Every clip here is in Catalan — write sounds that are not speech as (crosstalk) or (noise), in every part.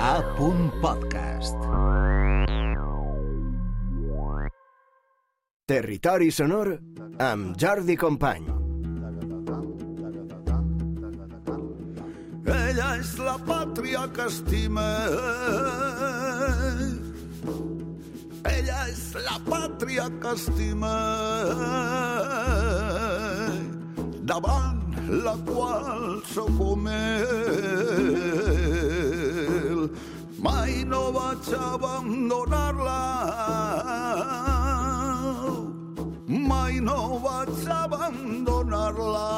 A. Podcast. Territori sonor amb Jordi Company. Ella és la pàtria que estima. Ella és la pàtria que estima. Davant la qual sóc com ell. Mai no vaig abandonar-la. Mai no vaig abandonar-la.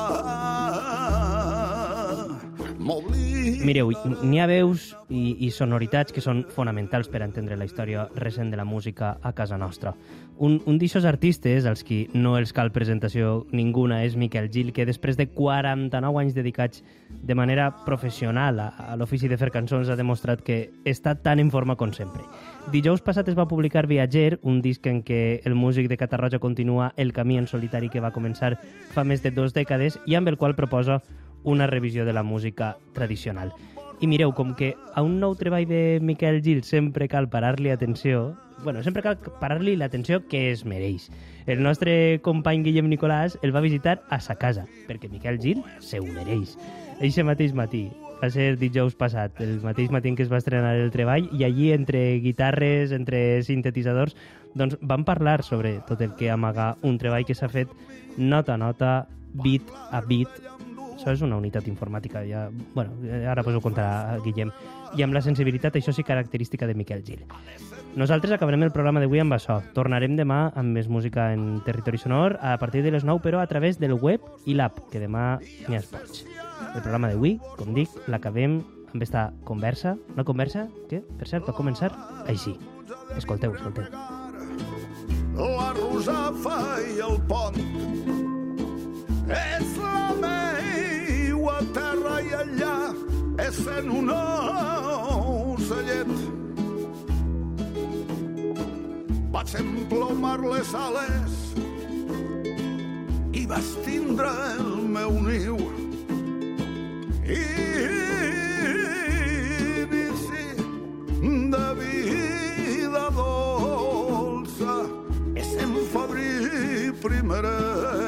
Mireu, n'hi ha veus i, i sonoritats que són fonamentals per entendre la història recent de la música a casa nostra. Un, un d'aixòs artistes, als qui no els cal presentació ninguna, és Miquel Gil, que després de 49 anys dedicats de manera professional a, a l'ofici de fer cançons ha demostrat que està tan en forma com sempre. Dijous passat es va publicar Viatger, un disc en què el músic de Catarroja continua el camí en solitari que va començar fa més de dues dècades i amb el qual proposa una revisió de la música tradicional. I mireu, com que a un nou treball de Miquel Gil sempre cal parar-li atenció, bueno, sempre cal parar-li l'atenció que es mereix. El nostre company Guillem Nicolàs el va visitar a sa casa, perquè Miquel Gil se ho mereix. Eixe mateix matí, va ser dijous passat, el mateix matí en què es va estrenar el treball, i allí, entre guitarres, entre sintetitzadors, doncs van parlar sobre tot el que amaga un treball que s'ha fet nota a nota, bit a bit, això és una unitat informàtica, ja... Bueno, ara pues ho contarà Guillem. I amb la sensibilitat, això sí, característica de Miquel Gil. Nosaltres acabarem el programa d'avui amb això. Tornarem demà amb més música en territori sonor a partir de les 9, però a través del web i l'app, que demà n'hi ha esports. El programa d'avui, com dic, l'acabem amb esta conversa. Una conversa que, per cert, va començar així. Escolteu, escolteu. la rosafa i el pont. És la meua allà és en un ocellet. Vaig emplomar les ales i vas tindre el meu niu. I inici de vida dolça és en febrer primerenc.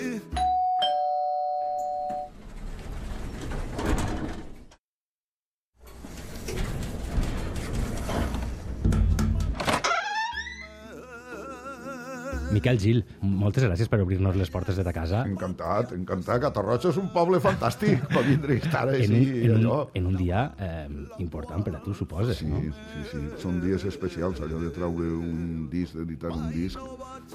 Miquel Gil, moltes gràcies per obrir-nos les portes de ta casa. Encantat, encantat. Catarroja és un poble fantàstic per vindre a estar En així un, i en, allò. un, en un dia eh, important per a tu, suposes, Sí, no? sí, sí. Són dies especials, allò de treure un disc, d'editar un disc,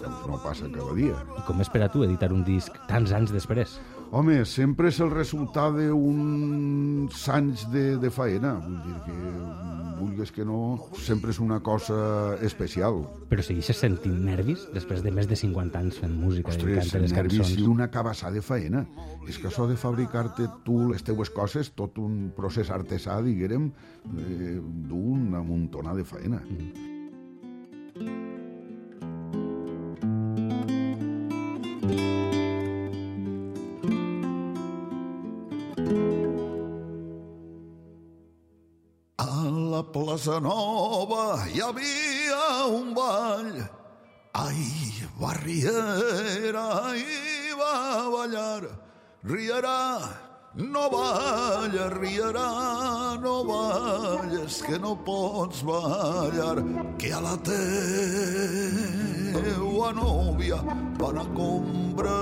doncs no passa cada dia. I com és per a tu editar un disc tants anys després? Home, sempre és el resultat d'uns anys de, de faena. Vull dir que, vulguis que no, sempre és una cosa especial. Però segueixes sentint nervis després de més de 50 anys fent música, Ostres, les nervis i una cabassà de faena. És que això de fabricar-te tu les teues coses, tot un procés artesà, diguérem, eh, d'una muntona de faena. A la plaça Nova hi havia un ball. Ai, va riera i va ballar. Riera, no balla, riera, no balles, que no pots ballar, que a la teua nòvia van a combregar.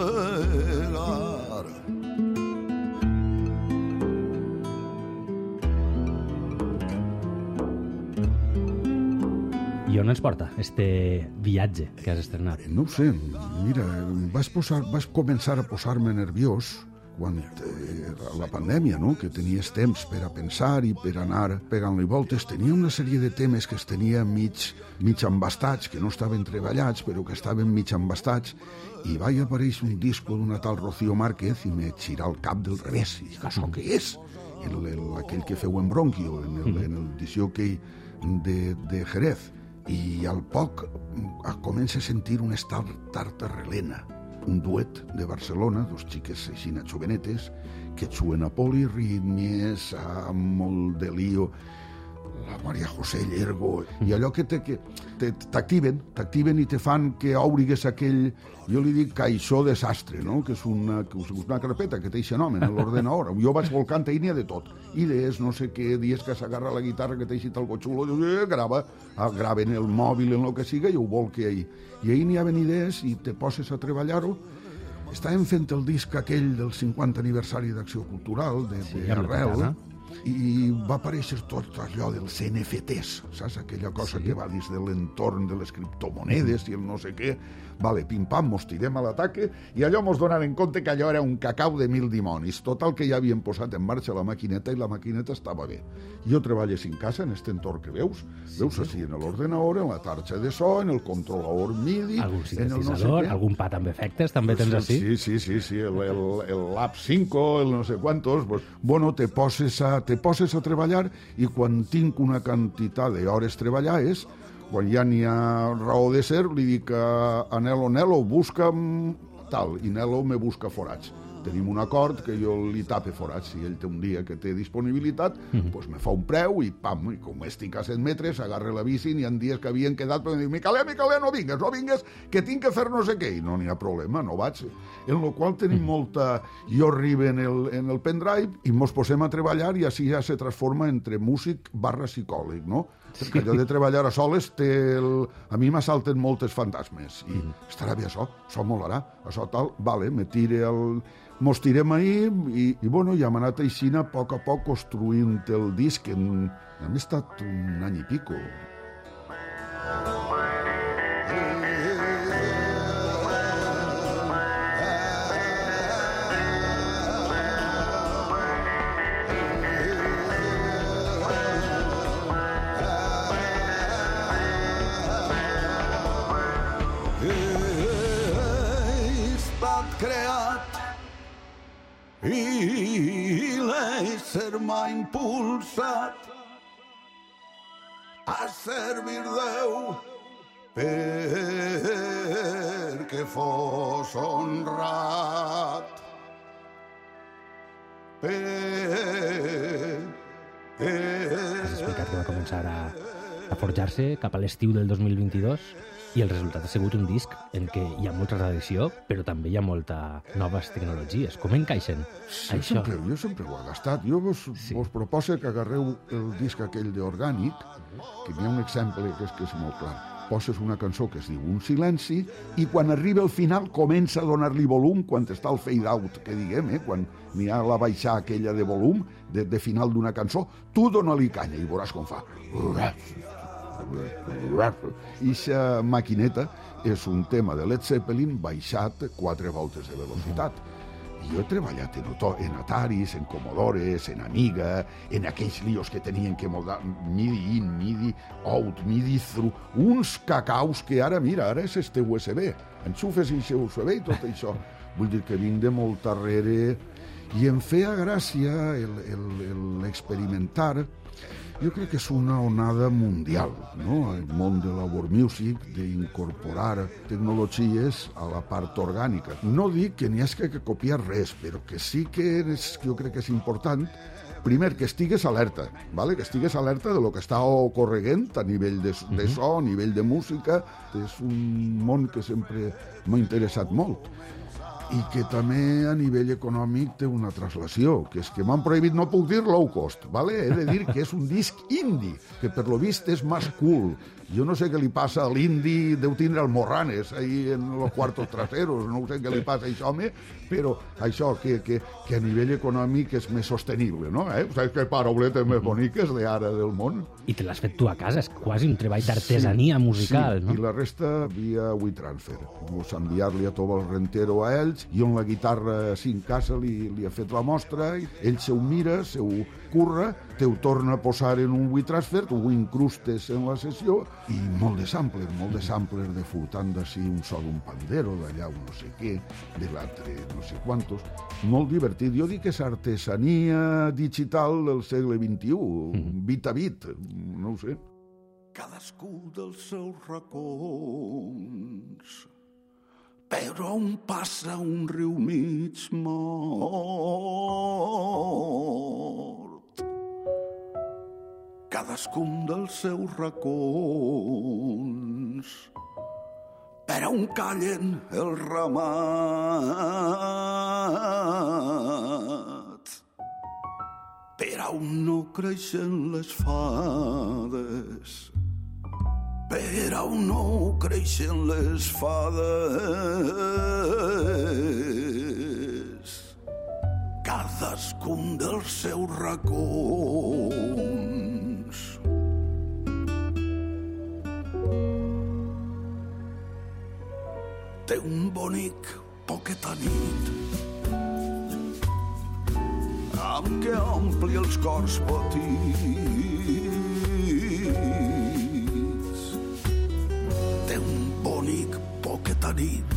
On ens porta este viatge que has estrenat? No ho sé, mira, vas, posar, vas començar a posar-me nerviós quan eh, la pandèmia, no? que tenies temps per a pensar i per anar pegant-li voltes, tenia una sèrie de temes que es tenia mig, mig embastats, que no estaven treballats, però que estaven mig embastats, i vaig aparèixer un disco d'una tal Rocío Márquez i me xirar el cap del revés. I dic, això què és? El, el, aquell que feu en Bronquio, en el- en l'edició que de, de Jerez. I al poc mm, comença a sentir un estat tartarrelena. Un duet de Barcelona, dos xiques així jovenetes, que xuen a polirritmies, amb molt de lío, la Maria José Llergo, i allò que te- que t'activen, t'activen i te fan que obrigues aquell, jo li dic caixó desastre, no? que és una, que és una carpeta que té aquest nom en l'ordenador. Jo vaig volcant i n'hi ha de tot. Idees, no sé què, dies que s'agarra la guitarra que té així algo xulo, dius, eh, grava, ah, grava en el mòbil, en el que siga, i ho volque ahí. I ahir n'hi haven idees i te poses a treballar-ho. Estàvem fent el disc aquell del 50 aniversari d'Acció Cultural, de, Sí, de la Arrel. I va aparèixer tot allò dels NFTs, saps? Aquella cosa Sí. que va dins de l'entorn de les criptomonedes i el no sé què. Vale, pim-pam, mos tirem a l'ataque i allò mos donaren compte que allò era un cacau de mil dimonis. Total que ja havien posat en marxa la maquineta i la maquineta estava bé. Jo treballes en casa, en este entorn que veus. Veus així en l'ordenador, en la tarxa de so, en el controlador MIDI, Algun en el no sé què. algun pat amb efectes, també tens així? Sí, sí, sí, sí, el, el, el Lab 5, el no sé quantos, pues, bueno, te poses, a, te poses a treballar i quan tinc una quantitat d'hores treballades, quan ja n'hi ha raó de ser, li dic a, a Nelo, Nelo, busca'm tal, i Nelo me busca forats. Tenim un acord que jo li tape forats. Si ell té un dia que té disponibilitat, mm -hmm. pues me fa un preu i pam, i com estic a 100 metres, agarra la bici, n'hi ha dies que havien quedat, però em dic, Micalé, Micalé, no vingues, no vingues, que tinc que fer no sé què, i no n'hi ha problema, no vaig. En lo qual tenim molta... Jo arribo en el, en el pendrive i mos posem a treballar i així ja se transforma entre músic barra psicòleg, no? Perquè allò de treballar a soles té el... a mi m'assalten moltes fantasmes i estarà bé això, això molarà, això tal, vale, me tire el... Mos tirem ahir i, i bueno, ja hem anat aixina a poc a poc construint el disc en... Hem estat un any i pico. I l'ésser m'ha impulsat a servir Déu perquè fos honrat. Has explicat que va començar a, a forjar-se cap a l'estiu del 2022 i el resultat ha sigut un disc en què hi ha molta tradició, però també hi ha molta noves tecnologies. Com encaixen Sí, això? sempre, jo sempre ho he gastat. Jo vos, Sí. vos proposo que agarreu el disc aquell d'Orgànic, que n'hi ha un exemple que és, que és molt clar. Poses una cançó que es diu Un silenci i quan arriba al final comença a donar-li volum quan està el fade out, que diguem, eh? quan n'hi ha la baixar aquella de volum de, de final d'una cançó, tu dona-li canya i veuràs com fa. I aquesta maquineta és un tema de Led Zeppelin baixat quatre voltes de velocitat. Jo he treballat en, Oto- en Ataris, en Commodores, en Amiga, en aquells lios que tenien que moldar MIDI in, MIDI out, MIDI through, uns cacaus que ara, mira, ara és este USB, enxufes i aquest USB i tot això. Vull dir que vinc de molt darrere i em feia gràcia el- el- el- l'experimentar jo crec que és una onada mundial, no? El món de la world music, d'incorporar tecnologies a la part orgànica. No dic que n'hi hagi que copiar res, però que sí que és, jo crec que és important primer, que estigues alerta, ¿vale? que estigues alerta de lo que està ocorreguent a nivell de, de so, a nivell de música. És un món que sempre m'ha interessat molt i que també a nivell econòmic té una traslació, que és que m'han prohibit, no puc dir low cost, ¿vale? he de dir que és un disc indie, que per lo vist és més cool. Jo no sé què li passa a l'indi, deu tindre el Morranes ahí en los cuartos traseros, no sé què li passa a això, home, però això, que, que, que a nivell econòmic és més sostenible, no? Eh? Saps que parauletes més boniques de ara del món? I te l'has fet tu a casa, és quasi un treball d'artesania musical, sí, no? i la resta via WeTransfer. Vos enviar-li a tot el rentero a ells, i on la guitarra així en casa li, li ha fet la mostra, ell se ho mira, se ho curra, te ho torna a posar en un WeTransfer, ho incrustes en la sessió, i molt de sampler, molt de sampler de flotant d'ací un so d'un pandero, d'allà un no sé què, de l'altre no sé quantos. Molt divertit. Jo dic que és artesania digital del segle XXI, bit a bit, no ho sé. cadascú dels seus racons però on passa un riu mig mort. Cadascun dels seus racons. Per on callen els ramats, per on no creixen les fades, per on no creixen les fades, cadascun dels seus racons. Un bonic poqueta nit amb què ompli els cors petits. Té un bonic poqueta nit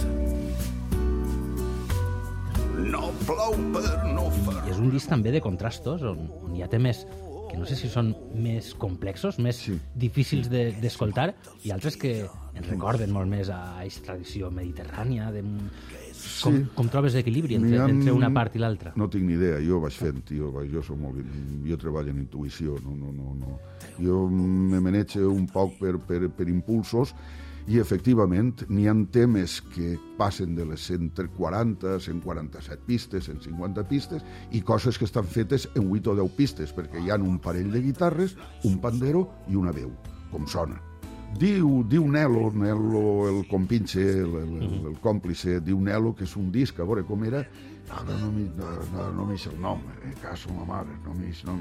no plou per no fer és un disc també de contrastos, on, on hi ha temes que no sé si són més complexos, més sí. difícils de- d'escoltar, i altres que ens recorden molt més a aquesta tradició mediterrània. De... Com, Sí. com trobes l'equilibri entre, ha- entre una part i l'altra? No tinc ni idea, jo vaig fent, jo, vaig, jo, soc molt, jo treballo en intuïció, no, no, no, no. Jo me manejo un poc per, per, per impulsos i efectivament n'hi ha temes que passen de les 140, 147 pistes, 150 pistes i coses que estan fetes en 8 o 10 pistes perquè hi ha un parell de guitarres, un pandero i una veu, com sona. Diu, diu Nelo, Nelo el compinxe, el, el, el, el còmplice, diu Nelo que és un disc, a veure com era, ara no m'hi no, no, sé el nom, eh, caso ma mare, no m'hi no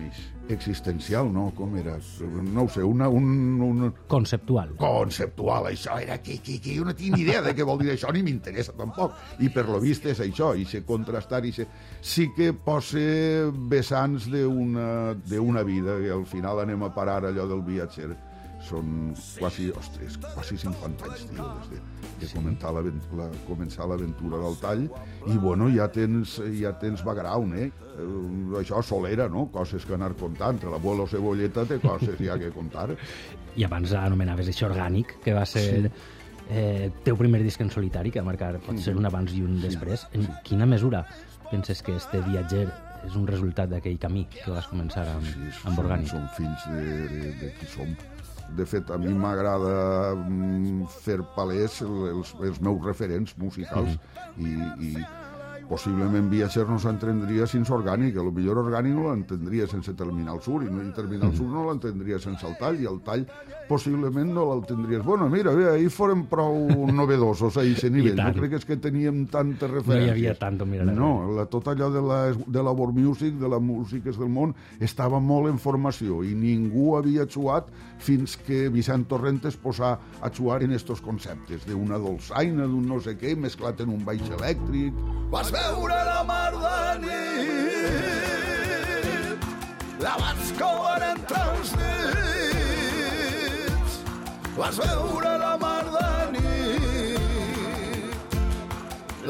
Existencial, no? Com era? No ho sé, una, un, un, Conceptual. conceptual, això era que, que, que jo no tinc ni idea de què vol dir això, ni m'interessa tampoc. I per lo vist és això, i se contrastar, i se... sí que posa vessants d'una vida, i al final anem a parar allò del viatger. Són quasi, ostres, quasi 50 anys, tio, des de, de començar l'avent- la, començar l'aventura del tall, i bueno, ja tens, ja tens background, eh? eh? Això solera, no? Coses que anar contant. L'abuelo Cebolleta té coses ja que contar. I abans anomenaves això orgànic, que va ser sí. eh, teu primer disc en solitari, que va marcar pot ser un abans i un després. En quina mesura penses que este viatger és un resultat d'aquell camí que vas començar amb, Sí, amb som, orgànic? som fills de, de, de qui som. De fet, a mi m'agrada mm, fer palès el- els, els meus referents musicals i, i possiblement Viatger no s'entendria sense orgànic, lo millor orgànic no l'entendria sense Terminal Sur i, no, i Terminal Sur no l'entendria sense el tall i el tall possiblement no l'entendries. Bueno, mira, bé, ahir foren prou novedosos a aquest nivell. No crec que és que teníem tantes No hi referències. havia tant on mirar. No, la, tot allò de la, de la world music, de la música del món, estava molt en formació i ningú havia xuat fins que Vicent Torrent es posà a xuar en estos conceptes, d'una dolçaina, d'un no sé què, mesclat en un baix elèctric... Vas veure la mar de nit, la vas coure entre els dits. Vas veure la mar de nit,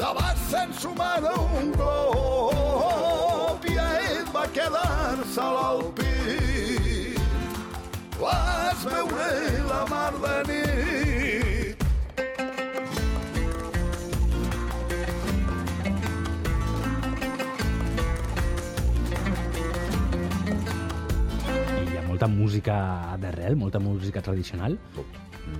la vas ensumar d'un glop i ell va quedar-se al pit. Vas veure la mar de nit, molta música d'arrel, molta música tradicional,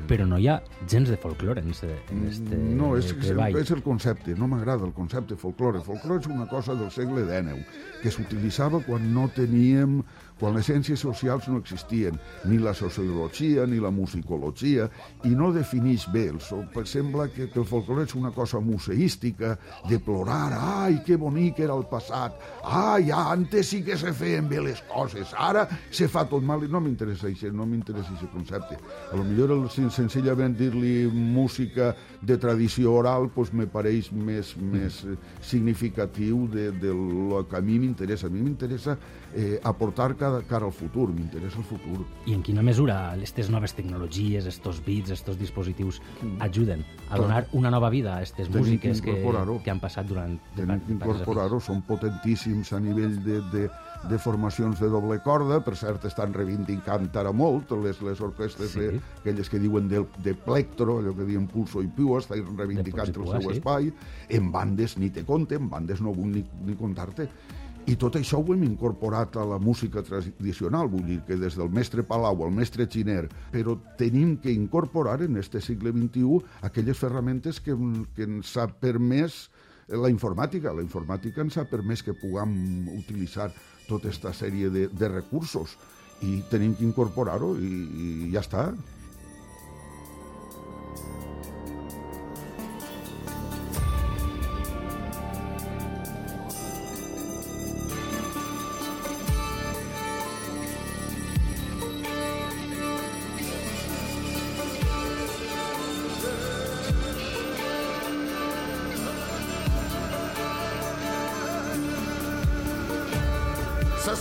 però no hi ha gens de folklore en este, en este No, és, treball. és el concepte, no m'agrada el concepte folklore. Folklore és una cosa del segle XIX, que s'utilitzava quan no teníem, quan les ciències socials no existien, ni la sociologia ni la musicologia, i no defineix bé. El, sembla que, el folklore és una cosa museística, de plorar, ai, que bonic era el passat, ai, antes sí que se feien bé les coses, ara se fa tot mal, i no m'interessa això, no m'interessa aquest concepte. A lo millor el, sen- senzillament dir-li música de tradició oral pues, me pareix més, més significatiu de, de lo que a mi m'interessa. A mi m'interessa eh, aportar cada cara, cara al futur, m'interessa el futur. I en quina mesura aquestes noves tecnologies, estos bits, estos dispositius ajuden a donar una nova vida a aquestes músiques que que, han passat durant... Tenim que incorporar-ho, són potentíssims a nivell de, de, de formacions de doble corda, per cert estan reivindicant ara molt les, les orquestres, Sí. de, aquelles que diuen de, de plectro, allò que diuen pulso i piua, estan reivindicant De el seu sí. espai, en bandes ni te compte, en bandes no vull ni, ni contar-te. I tot això ho hem incorporat a la música tradicional, vull dir que des del mestre Palau al mestre Xiner, però tenim que incorporar en este segle XXI aquelles ferramentes que, que ens ha permès la informàtica. La informàtica ens ha permès que puguem utilitzar tota aquesta sèrie de, de recursos i tenim que incorporar-ho i, i ja està.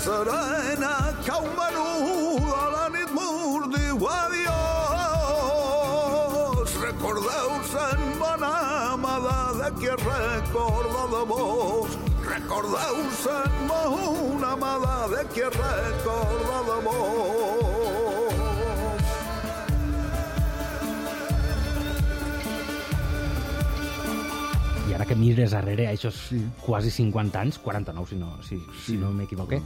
Serena cau menuda, la nit mur diu adiós. Recordeu-se'n, bona amada, de qui es recorda de vos. Amada, de qui es. Ara que mires darrere aquests Sí. quasi 50 anys, 49 si no, si, si no m'equivoque,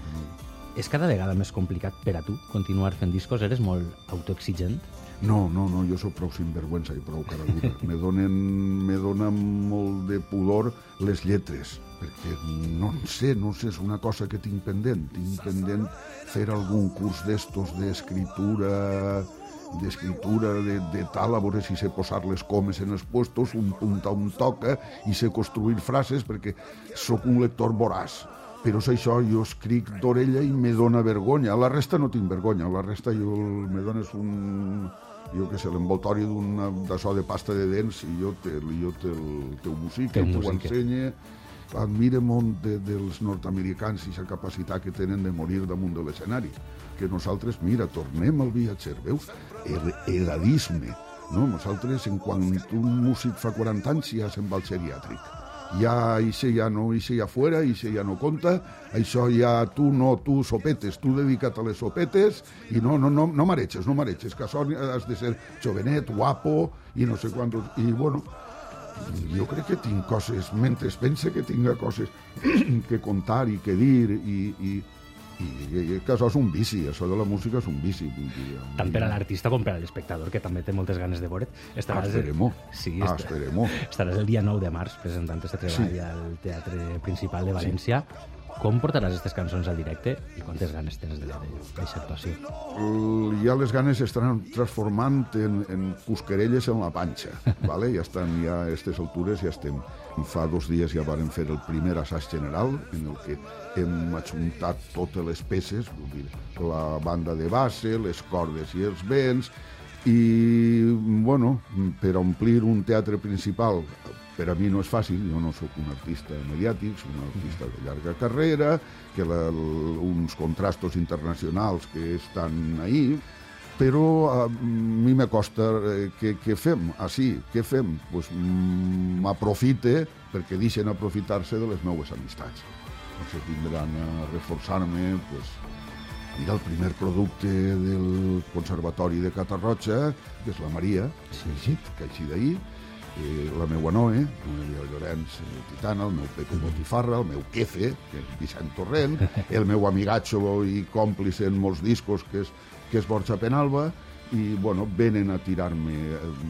és cada vegada més complicat per a tu continuar fent discos? Eres molt autoexigent? No, no, no, jo sóc prou sinvergüenza i prou caraguda. (laughs) me, donen, me dona molt de pudor les lletres, perquè no en sé, no sé, és una cosa que tinc pendent. Tinc pendent fer algun curs d'estos d'escriptura d'escriptura de, de tal, a veure si sé posar les comes en els puestos, un punt a un toca, i sé construir frases, perquè sóc un lector voraç. Però és això, jo escric d'orella i me dona vergonya. La resta no tinc vergonya, la resta jo me dones un jo que sé, l'envoltori d'una d'això de pasta de dents i jo te, jo te, te ho musique, Te ho te ho musique. ensenye. Admire molt de, dels nord-americans i la capacitat que tenen de morir damunt de l'escenari. Que nosaltres, mira, tornem al viatger, veus? El, Eladisme. No? Nosaltres, en quan un músic fa 40 anys, ja se'n va al geriàtric. Ja, ixe ja no, ixe ja fora, ixe ja no compta, això ja tu no, tu sopetes, tu dedica't a les sopetes i no, no, no, no mareges, no mareges, que has de ser jovenet, guapo i no sé quantos... I bueno, jo crec que tinc coses, mentre pense que tinga coses (clears throat) que contar i que dir i, i, i, i que això és un vici, això de la música és un vici. Tant per a l'artista com per a l'espectador, que també té moltes ganes de veure't. Estaràs, esperem-ho. Sí, ah, est- esperem-ho. estaràs el dia 9 de març presentant este treball Sí. al Teatre Principal de València. Com portaràs aquestes cançons al directe i quantes ganes tens de d'aquesta actuació? El- ja les ganes estan transformant en, en cusquerelles en la panxa, (laughs) vale? ja estan, ja a aquestes altures ja estem. Fa dos dies ja varen fer el primer assaig general, en el que hem ajuntat totes les peces, vull dir, la banda de base, les cordes i els vents, i, bueno, per omplir un teatre principal, per a mi no és fàcil, jo no sóc un artista mediàtic, soc un artista de llarga carrera, que la, uns contrastos internacionals que estan ahí, però a mi me costa eh, què, què fem? Ah, sí, què fem? Pues, mm, m'aprofite perquè deixen aprofitar-se de les meues amistats. Potser tindran a reforçar-me pues, mira, el primer producte del Conservatori de Catarroja, que és la Maria, sí. que així d'ahir, eh, la meua Noe, Noelia Llorenç eh, Titana, el meu Pepe Botifarra, el meu Quefe, que és Vicent Torrent, (laughs) el meu amigatxo i còmplice en molts discos, que és, que és Borja Penalba, i, bueno, venen a tirar-me,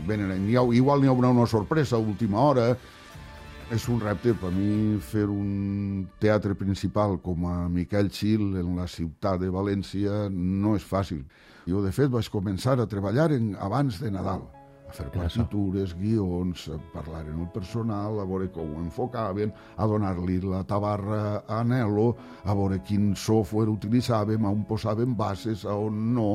venen a, ha, igual n'hi haurà una sorpresa a última hora, és un repte per mi fer un teatre principal com a Miquel Xil en la ciutat de València no és fàcil. Jo, de fet, vaig començar a treballar en, abans de Nadal, a fer partitures, guions, a parlar amb el personal, a veure com ho enfocaven, a donar-li la tabarra a Nelo, a veure quin software utilitzaven, a on posaven bases, a on no.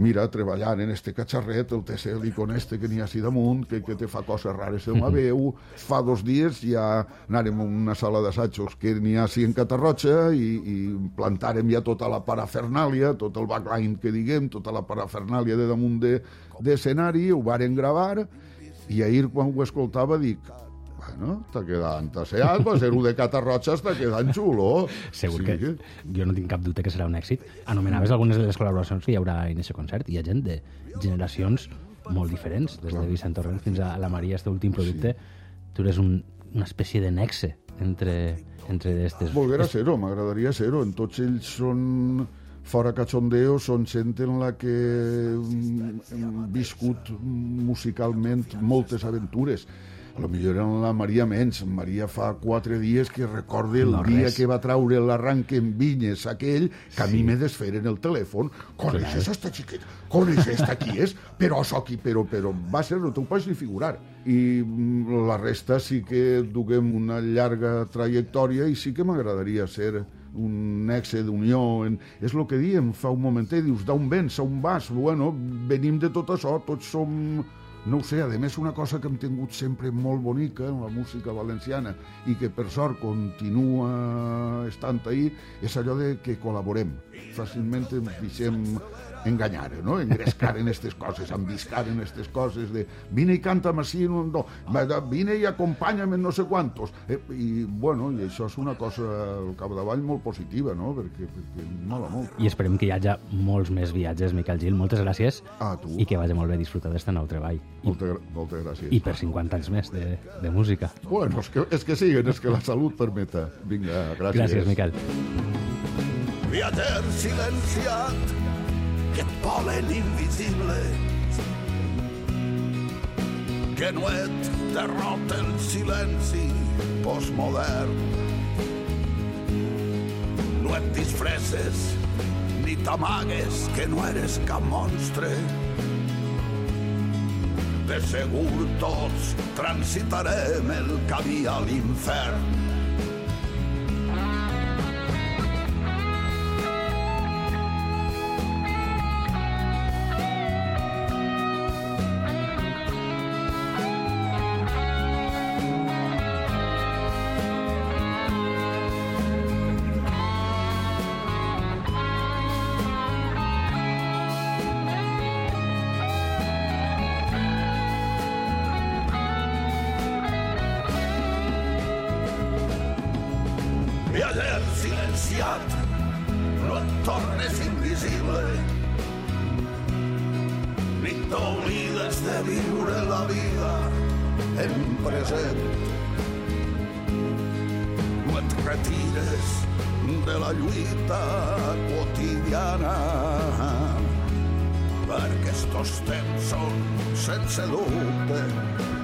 Mira, treballant en este catxarret, el tesèlicon este que n'hi ha així damunt, que, que te fa coses rares en la (laughs) veu. Fa dos dies ja anàrem a una sala d'assajos que n'hi ha així en Catarroja i, i plantàrem ja tota la parafernàlia, tot el backline que diguem, tota la parafernàlia de damunt d'escenari, de, ho varen gravar, i ahir quan ho escoltava dic, bueno, està quedant asseat, pues ser de Catarroja està quedant xulo. Segur sí. que jo no tinc cap dubte que serà un èxit. Anomenaves algunes de les col·laboracions que hi haurà en aquest concert. Hi ha gent de generacions molt diferents, des de Vicent Torrent fins a la Maria, este últim producte. Sí. Tu eres un, una espècie de nexe entre, entre aquestes... Volguera ser-ho, m'agradaria ser-ho. En tots ells són fora cachondeo són gent en la que hem viscut musicalment moltes aventures a lo millor era la Maria menys. Maria fa quatre dies que recorde el no, dia res. que va traure l'arranque en vinyes aquell, que a sí. mi me desferen el telèfon. Coneixes sí. esta xiqueta? Coneixes esta qui és? Però això aquí, però, però va ser, no t'ho pots ni figurar. I mm, la resta sí que duguem una llarga trajectòria i sí que m'agradaria ser un nexe d'unió. En... És el que diem fa un momentet, dius, d'on vens, on vas? Bueno, venim de tot això, tots som no ho sé, a més una cosa que hem tingut sempre molt bonica en la música valenciana i que per sort continua estant ahí, és allò de que col·laborem. Fàcilment ens enganyar, no? engrescar en aquestes coses, embiscar en aquestes coses de vine i canta'm així, no, no, vine i acompanya'm en no sé quantos. Eh, I, bueno, i això és una cosa al capdavall molt positiva, no? Perquè, perquè mola molt. I esperem que hi hagi molts més viatges, Miquel Gil. Moltes gràcies. A tu. I que vagi molt bé disfrutar d'este nou treball. Moltes, moltes gràcies. I per 50 anys més de, de música. Bueno, és que, és que siguen, és que la salut permeta. Vinga, gràcies. Gràcies, Miquel. Viatger silenciat que et volen invisible que no et derrota el silenci postmodern. No et disfresses ni t'amagues que no eres cap monstre. De segur tots transitarem el camí a l'infern viatger silenciat, no et tornes invisible. Ni t'oblides de viure la vida en present. No et retires de la lluita quotidiana perquè estos temps són, sense dubte,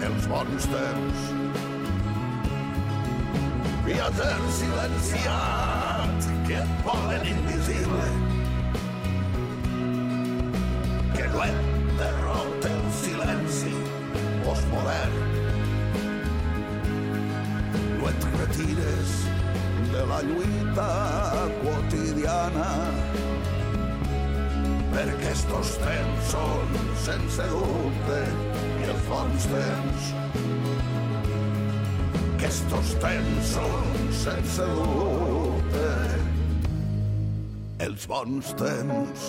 els bons temps viatger silenciat que et volen invisible que no et derrota el silenci postmodern no et retires de la lluita quotidiana perquè estos temps són sense dubte i els bons temps estos temps són sense dubte els bons temps.